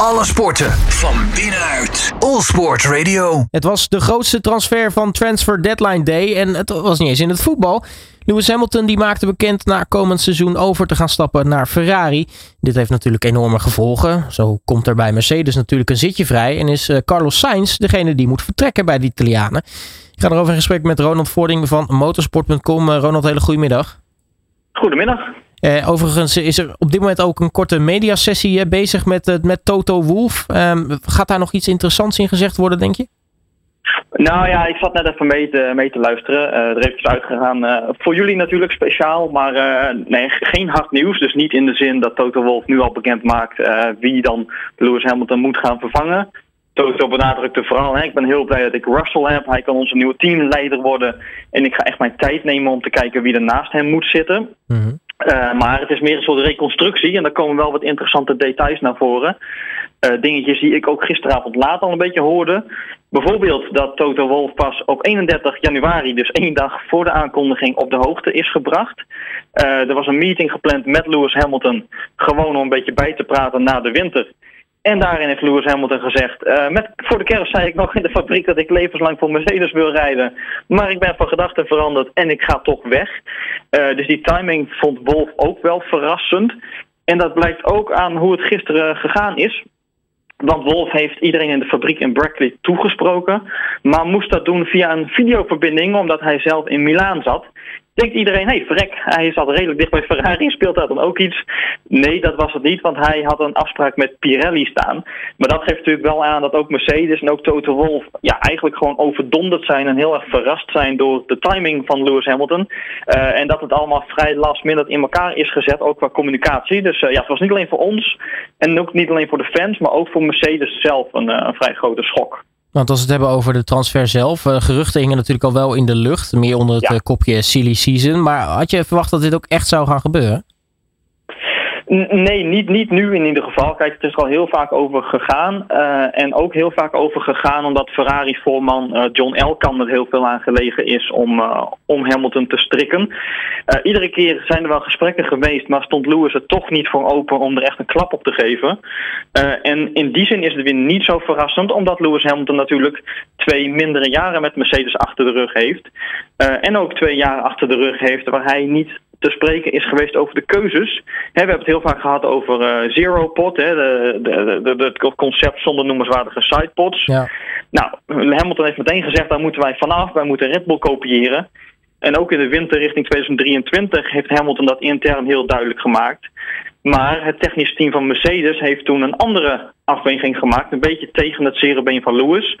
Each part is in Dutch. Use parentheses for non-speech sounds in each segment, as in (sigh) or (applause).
Alle sporten van binnenuit. All Sport Radio. Het was de grootste transfer van Transfer Deadline Day en het was niet eens in het voetbal. Lewis Hamilton die maakte bekend na komend seizoen over te gaan stappen naar Ferrari. Dit heeft natuurlijk enorme gevolgen. Zo komt er bij Mercedes natuurlijk een zitje vrij en is eh, Carlos Sainz degene die moet vertrekken bij de Italianen. Ik ga erover in gesprek met Ronald Voording van motorsport.com. Uh, Ronald, hele goedemiddag. Goedemiddag. Uh, overigens is er op dit moment ook een korte mediasessie uh, bezig met, uh, met Toto Wolf. Ehm, gaat daar nog iets interessants in gezegd worden, denk je? Nou ja, ik zat net even mee te, mee te luisteren. er heeft dus uitgegaan. voor jullie natuurlijk speciaal, maar nee, geen hard nieuws. Dus niet in de zin dat Toto Wolf nu al bekend maakt wie dan Lewis Hamilton moet gaan vervangen. Toto benadrukte vooral, hè, ik ben heel blij dat ik Russell heb. Hij kan onze nieuwe teamleider worden. En ik ga echt mijn tijd nemen om te kijken wie er naast hem moet zitten. Mm uh, maar het is meer een soort reconstructie en daar komen wel wat interessante details naar voren. Uh, dingetjes die ik ook gisteravond laat al een beetje hoorde. Bijvoorbeeld dat Toto Wolf pas op 31 januari, dus één dag voor de aankondiging, op de hoogte is gebracht. Uh, er was een meeting gepland met Lewis Hamilton, gewoon om een beetje bij te praten na de winter. En daarin heeft Lewis Hamilton gezegd: uh, met, Voor de kerst zei ik nog in de fabriek dat ik levenslang voor Mercedes wil rijden. Maar ik ben van gedachten veranderd en ik ga toch weg. Uh, dus die timing vond Wolf ook wel verrassend. En dat blijkt ook aan hoe het gisteren gegaan is. Want Wolf heeft iedereen in de fabriek in Brackley toegesproken. Maar moest dat doen via een videoverbinding, omdat hij zelf in Milaan zat denkt iedereen, hé, hey, verrek, hij zat redelijk dicht bij Ferrari, speelt daar dan ook iets? Nee, dat was het niet, want hij had een afspraak met Pirelli staan. Maar dat geeft natuurlijk wel aan dat ook Mercedes en ook Toto Wolff ja, eigenlijk gewoon overdonderd zijn en heel erg verrast zijn door de timing van Lewis Hamilton. Uh, en dat het allemaal vrij last minute in elkaar is gezet, ook qua communicatie. Dus uh, ja, het was niet alleen voor ons en ook niet alleen voor de fans, maar ook voor Mercedes zelf een, uh, een vrij grote schok. Want als we het hebben over de transfer zelf, uh, geruchten hingen natuurlijk al wel in de lucht, meer onder het ja. kopje silly season. Maar had je verwacht dat dit ook echt zou gaan gebeuren? Nee, niet, niet nu in ieder geval. Kijk, het is al heel vaak over gegaan. Uh, en ook heel vaak over gegaan omdat Ferrari-voorman uh, John Elkan er heel veel aan gelegen is om, uh, om Hamilton te strikken. iedere keer zijn er wel gesprekken geweest, maar stond Lewis er toch niet voor open om er echt een klap op te geven. en in die zin is het weer niet zo verrassend, omdat Lewis Hamilton natuurlijk twee mindere jaren met Mercedes achter de rug heeft. en ook twee jaar achter de rug heeft waar hij niet te spreken is geweest over de keuzes. we hebben het heel vaak gehad over uh, zero pot, hè, de, de, de, het concept zonder noemenswaardige sidepods. Ja. Nou, Hamilton heeft meteen gezegd, daar moeten wij vanaf, wij moeten Red Bull kopiëren. En ook in de winter richting 2023 heeft Hamilton dat intern heel duidelijk gemaakt. Maar het technische team van Mercedes heeft toen een andere afweging gemaakt. Een beetje tegen het zere van Lewis.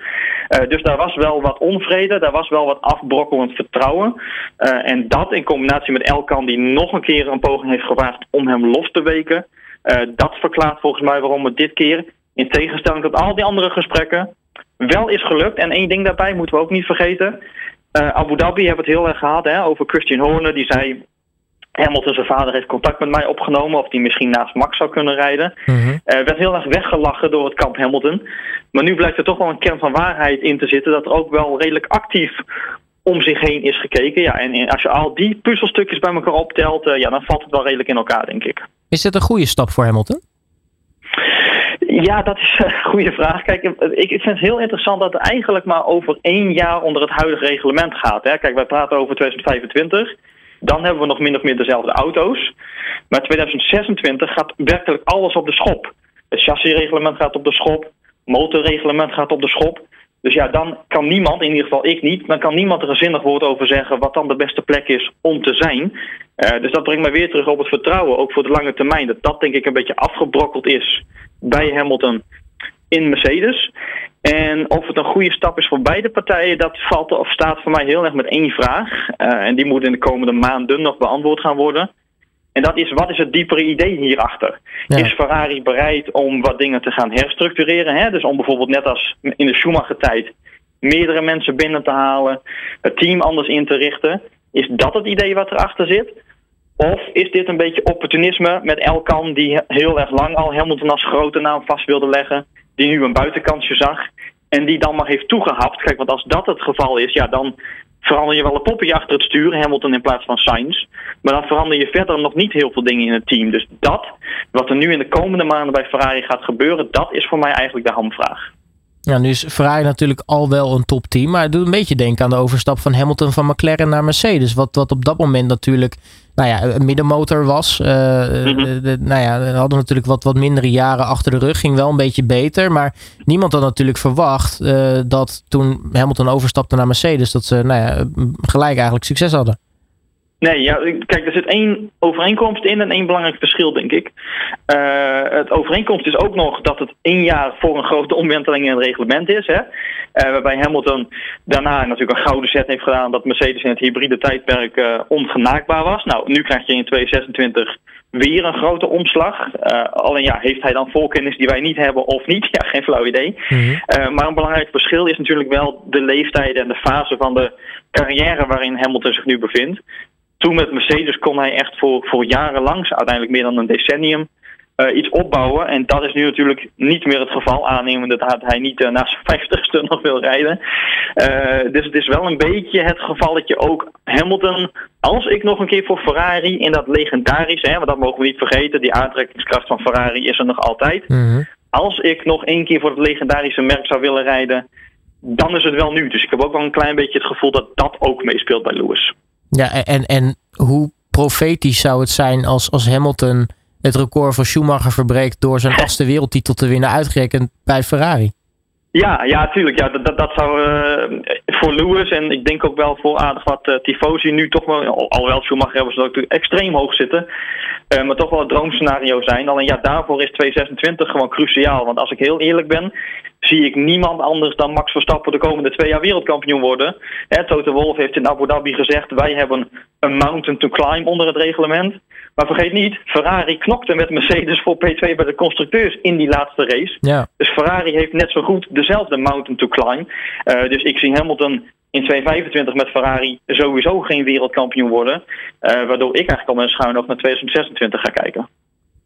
Uh, dus daar was wel wat onvrede. Daar was wel wat afbrokkelend vertrouwen. Uh, en dat in combinatie met Elkan die nog een keer een poging heeft gewaagd om hem los te weken. Uh, dat verklaart volgens mij waarom het dit keer, in tegenstelling tot al die andere gesprekken, wel is gelukt. En één ding daarbij moeten we ook niet vergeten. Abu Dhabi hebben het heel erg gehad hè, over Christian Horner. Die zei Hamilton, zijn vader, heeft contact met mij opgenomen of die misschien naast Max zou kunnen rijden. Mm -hmm. uh, werd heel erg weggelachen door het kamp Hamilton. Maar nu blijkt er toch wel een kern van waarheid in te zitten dat er ook wel redelijk actief om zich heen is gekeken. Ja, en als je al die puzzelstukjes bij elkaar optelt, uh, ja, dan valt het wel redelijk in elkaar, denk ik. Is dit een goede stap voor Hamilton? Ja, dat is een (laughs) goede vraag. Kijk, ik vind het heel interessant dat het eigenlijk maar over één jaar onder het huidige reglement gaat. Hè. Kijk, wij praten over 2025. Dan hebben we nog min of meer dezelfde auto's. Maar 2026 gaat werkelijk alles op de schop. Het chassisreglement gaat op de schop. Motorreglement gaat op de schop. Dus ja, dan kan niemand, in ieder geval ik niet, dan kan niemand er een zinnig woord over zeggen wat dan de beste plek is om te zijn. Uh, dus dat brengt me weer terug op het vertrouwen, ook voor de lange termijn. Dat dat denk ik een beetje afgebrokkeld is bij Hamilton in Mercedes. En of het een goede stap is voor beide partijen, dat valt of staat voor mij heel erg met één vraag. Uh, en die moet in de komende maanden nog beantwoord gaan worden. En dat is, wat is het diepere idee hierachter? Ja. Is Ferrari bereid om wat dingen te gaan herstructureren? Hè? Dus om bijvoorbeeld net als in de Schumacher-tijd meerdere mensen binnen te halen, het team anders in te richten. Is dat het idee wat erachter zit? Of is dit een beetje opportunisme met Elkan, die heel erg lang al Hamilton als grote naam vast wilde leggen, die nu een buitenkansje zag en die dan maar heeft toegehapt? Kijk, want als dat het geval is, ja, dan verander je wel een poppetje achter het stuur, Hamilton in plaats van Sainz. Maar dan verander je verder nog niet heel veel dingen in het team. Dus dat, wat er nu in de komende maanden bij Ferrari gaat gebeuren, dat is voor mij eigenlijk de hamvraag. Ja, nu is Ferrari natuurlijk al wel een topteam. Maar het doet een beetje denken aan de overstap van Hamilton van McLaren naar Mercedes. Wat, wat op dat moment natuurlijk nou ja, een middenmotor was. Uh, de, nou ja, we hadden natuurlijk wat, wat mindere jaren achter de rug. Ging wel een beetje beter. Maar niemand had natuurlijk verwacht uh, dat toen Hamilton overstapte naar Mercedes. Dat ze nou ja, gelijk eigenlijk succes hadden. Nee, ja, kijk, er zit één overeenkomst in en één belangrijk verschil, denk ik. Uh, het overeenkomst is ook nog dat het één jaar voor een grote omwenteling in het reglement is. Hè? Uh, waarbij Hamilton daarna natuurlijk een gouden set heeft gedaan dat Mercedes in het hybride tijdperk uh, ongenaakbaar was. Nou, nu krijg je in 2026 weer een grote omslag. alleen ja, heeft hij dan voorkennis die wij niet hebben of niet? (laughs) Ja, geen flauw idee. Mm -hmm. maar een belangrijk verschil is natuurlijk wel de leeftijd en de fase van de carrière waarin Hamilton zich nu bevindt toen met Mercedes kon hij echt voor, voor jarenlang, uiteindelijk meer dan een decennium, uh, iets opbouwen. En dat is nu natuurlijk niet meer het geval, aannemende dat hij niet uh, na zijn vijftigste (laughs) nog wil rijden. Uh, dus het is wel een beetje het geval dat je ook Hamilton, als ik nog een keer voor Ferrari in dat legendarische, hè, want dat mogen we niet vergeten, die aantrekkingskracht van Ferrari is er nog altijd. Mm -hmm. Als ik nog één keer voor het legendarische merk zou willen rijden, dan is het wel nu. Dus ik heb ook wel een klein beetje het gevoel dat dat ook meespeelt bij Lewis. Ja, en, en hoe profetisch zou het zijn als, als Hamilton het record van Schumacher verbreekt door zijn (laughs) achtste wereldtitel te winnen, uitgerekend bij Ferrari? Ja, ja, tuurlijk. Ja, dat, dat zou uh, voor Lewis en ik denk ook wel voor aardig wat uh, tifosi nu toch wel, alhoewel Schumacher hebben ze natuurlijk extreem hoog zitten, uh, maar toch wel het droomscenario zijn. Alleen ja, daarvoor is 2026 gewoon cruciaal. Want als ik heel eerlijk ben, zie ik niemand anders dan Max Verstappen de komende twee jaar wereldkampioen worden. Hè, Toto Wolff heeft in Abu Dhabi gezegd, wij hebben een mountain to climb onder het reglement. Maar vergeet niet, Ferrari knokte met Mercedes voor P2 bij de constructeurs in die laatste race. Ja. Dus Ferrari heeft net zo goed dezelfde mountain to climb. Uh, dus ik zie Hamilton in 2025 met Ferrari sowieso geen wereldkampioen worden. Uh, waardoor ik eigenlijk al mijn schuin ook naar 2026 ga kijken.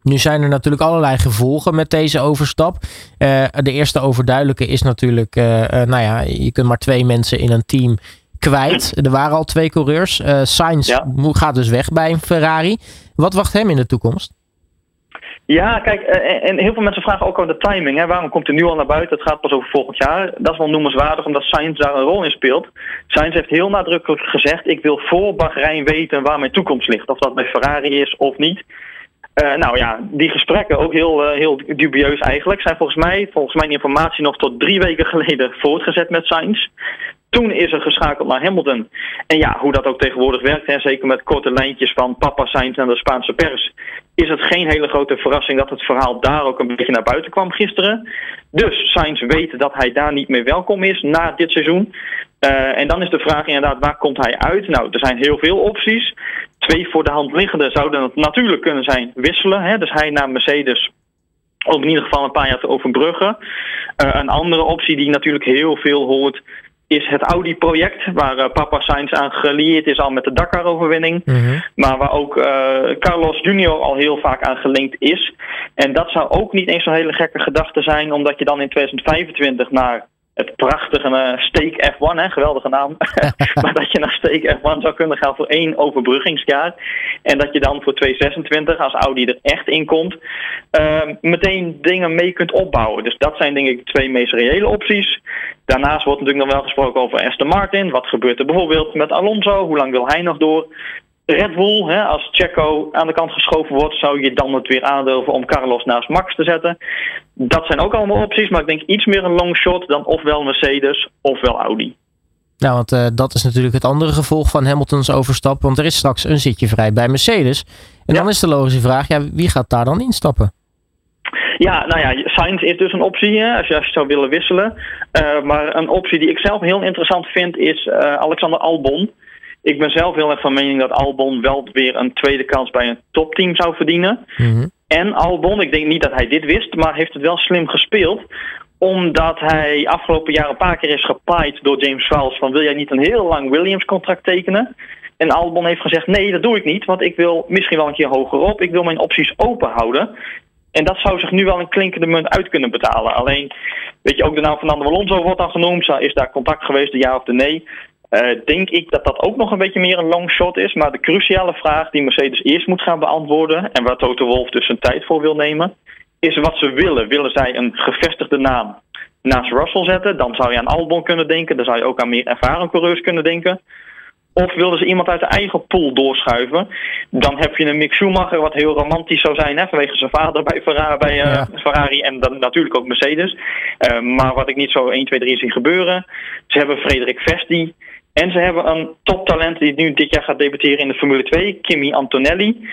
Nu zijn er natuurlijk allerlei gevolgen met deze overstap. Uh, de eerste overduidelijke is natuurlijk, uh, uh, nou ja, je kunt maar twee mensen in een team kwijt. Er waren al twee coureurs. Sainz ja. gaat dus weg bij Ferrari. Wat wacht hem in de toekomst? Ja, kijk, en heel veel mensen vragen ook over de timing. Hè? Waarom komt hij nu al naar buiten? Het gaat pas over volgend jaar. Dat is wel noemenswaardig, omdat Sainz daar een rol in speelt. Sainz heeft heel nadrukkelijk gezegd: ik wil voor Bahrein weten waar mijn toekomst ligt. Of dat bij Ferrari is of niet. Uh, nou ja, die gesprekken, ook heel, uh, heel dubieus eigenlijk, zijn volgens mij, volgens mijn informatie, nog tot drie weken geleden voortgezet met Sainz. Toen is er geschakeld naar Hamilton. En ja, hoe dat ook tegenwoordig werkt, hè, zeker met korte lijntjes van papa Sainz en de Spaanse pers, is het geen hele grote verrassing dat het verhaal daar ook een beetje naar buiten kwam gisteren. Dus Sainz weet dat hij daar niet meer welkom is na dit seizoen. Uh, en dan is de vraag inderdaad, waar komt hij uit? Nou, er zijn heel veel opties. Twee voor de hand liggende zouden het natuurlijk kunnen zijn wisselen. Hè? Dus hij naar Mercedes om in ieder geval een paar jaar te overbruggen. Uh, een andere optie die natuurlijk heel veel hoort is het Audi-project, waar uh, papa Sainz aan gelieerd is al met de Dakar-overwinning. Mm -hmm. Maar waar ook uh, Carlos Junior al heel vaak aan gelinkt is. En dat zou ook niet eens zo'n hele gekke gedachte zijn, omdat je dan in 2025 naar het prachtige uh, Steak F1, hè, geweldige naam. (laughs) (laughs) maar dat je naar Steak F1 zou kunnen gaan voor één overbruggingsjaar. En dat je dan voor 2026, als Audi er echt in komt, uh, meteen dingen mee kunt opbouwen. Dus dat zijn denk ik de twee meest reële opties. Daarnaast wordt natuurlijk nog wel gesproken over Aston Martin. Wat gebeurt er bijvoorbeeld met Alonso? Hoe lang wil hij nog door? Red Bull, hè, als Checo aan de kant geschoven wordt, zou je dan het weer aandurven om Carlos naast Max te zetten. Dat zijn ook allemaal opties, maar ik denk iets meer een long shot dan ofwel Mercedes ofwel Audi. Nou, want uh, dat is natuurlijk het andere gevolg van Hamiltons overstap, want er is straks een zitje vrij bij Mercedes. En ja. dan is de logische vraag, ja, wie gaat daar dan instappen? Ja, nou ja, Sainz is dus een optie hè, als, je, als je zou willen wisselen. Uh, maar een optie die ik zelf heel interessant vind is uh, Alexander Albon. Ik ben zelf heel erg van mening dat Albon wel weer een tweede kans bij een topteam zou verdienen. Mm -hmm. En Albon, ik denk niet dat hij dit wist, maar heeft het wel slim gespeeld. Omdat hij afgelopen jaar een paar keer is gepaaid door James Vowles van wil jij niet een heel lang Williams contract tekenen? En Albon heeft gezegd nee, dat doe ik niet, want ik wil misschien wel een keer hoger op. Ik wil mijn opties open houden. En dat zou zich nu wel een klinkende munt uit kunnen betalen. Alleen, weet je, ook de naam van Fernando Alonso wordt dan genoemd. Is daar contact geweest, de ja of de nee? Denk ik dat dat ook nog een beetje meer een long shot is. Maar de cruciale vraag die Mercedes eerst moet gaan beantwoorden. En waar Toto Wolff dus zijn tijd voor wil nemen. Is wat ze willen. Willen zij een gevestigde naam naast Russell zetten? Dan zou je aan Albon kunnen denken. Dan zou je ook aan meer ervaren coureurs kunnen denken. Of wilden ze iemand uit de eigen pool doorschuiven? Dan heb je een Mick Schumacher, wat heel romantisch zou zijn, hè, vanwege zijn vader bij Ferrari, bij, uh, Ferrari en dan natuurlijk ook Mercedes. Uh, maar wat ik niet zo 1, 2, 3 zie gebeuren. Ze hebben Frederik Vesti. En ze hebben een toptalent die nu dit jaar gaat debuteren in de Formule 2, Kimi Antonelli.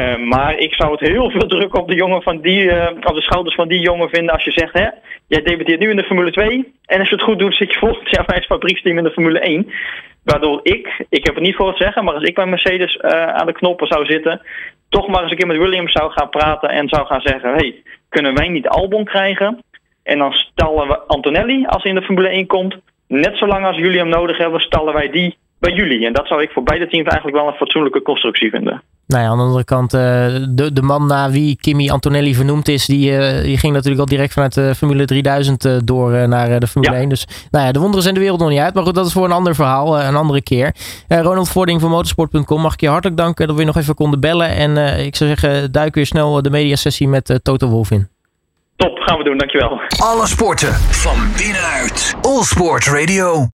Uh, maar ik zou het heel veel druk op de, jongen van die, op de schouders van die jongen vinden als je zegt, hè, jij debuteert nu in de Formule 2. En als je het goed doet, zit je volgend jaar bij het fabrieksteam in de Formule 1. Waardoor ik, ik heb het niet voor het zeggen, maar als ik bij Mercedes uh, aan de knoppen zou zitten, toch maar eens een keer met Williams zou gaan praten en zou gaan zeggen: hey, kunnen wij niet Albon krijgen? En dan stallen we Antonelli als hij in de Formule 1 komt. Net zolang als jullie hem nodig hebben, stallen wij die bij jullie. En dat zou ik voor beide teams eigenlijk wel een fatsoenlijke constructie vinden. Nou ja, aan de andere kant, uh, de, de man na wie Kimi Antonelli vernoemd is, die, uh, die ging natuurlijk al direct vanuit de Formule 3000 uh, door naar de Formule ja. 1. Dus nou ja, de wonderen zijn de wereld nog niet uit. Maar goed, dat is voor een ander verhaal, een andere keer. Ronald Vording van motorsport.com, mag ik je hartelijk danken dat we je nog even konden bellen. En ik zou zeggen, duik weer snel de mediasessie met Toto Wolf in. Top, gaan we doen, dankjewel. Alle sporten van binnenuit. All Sport Radio.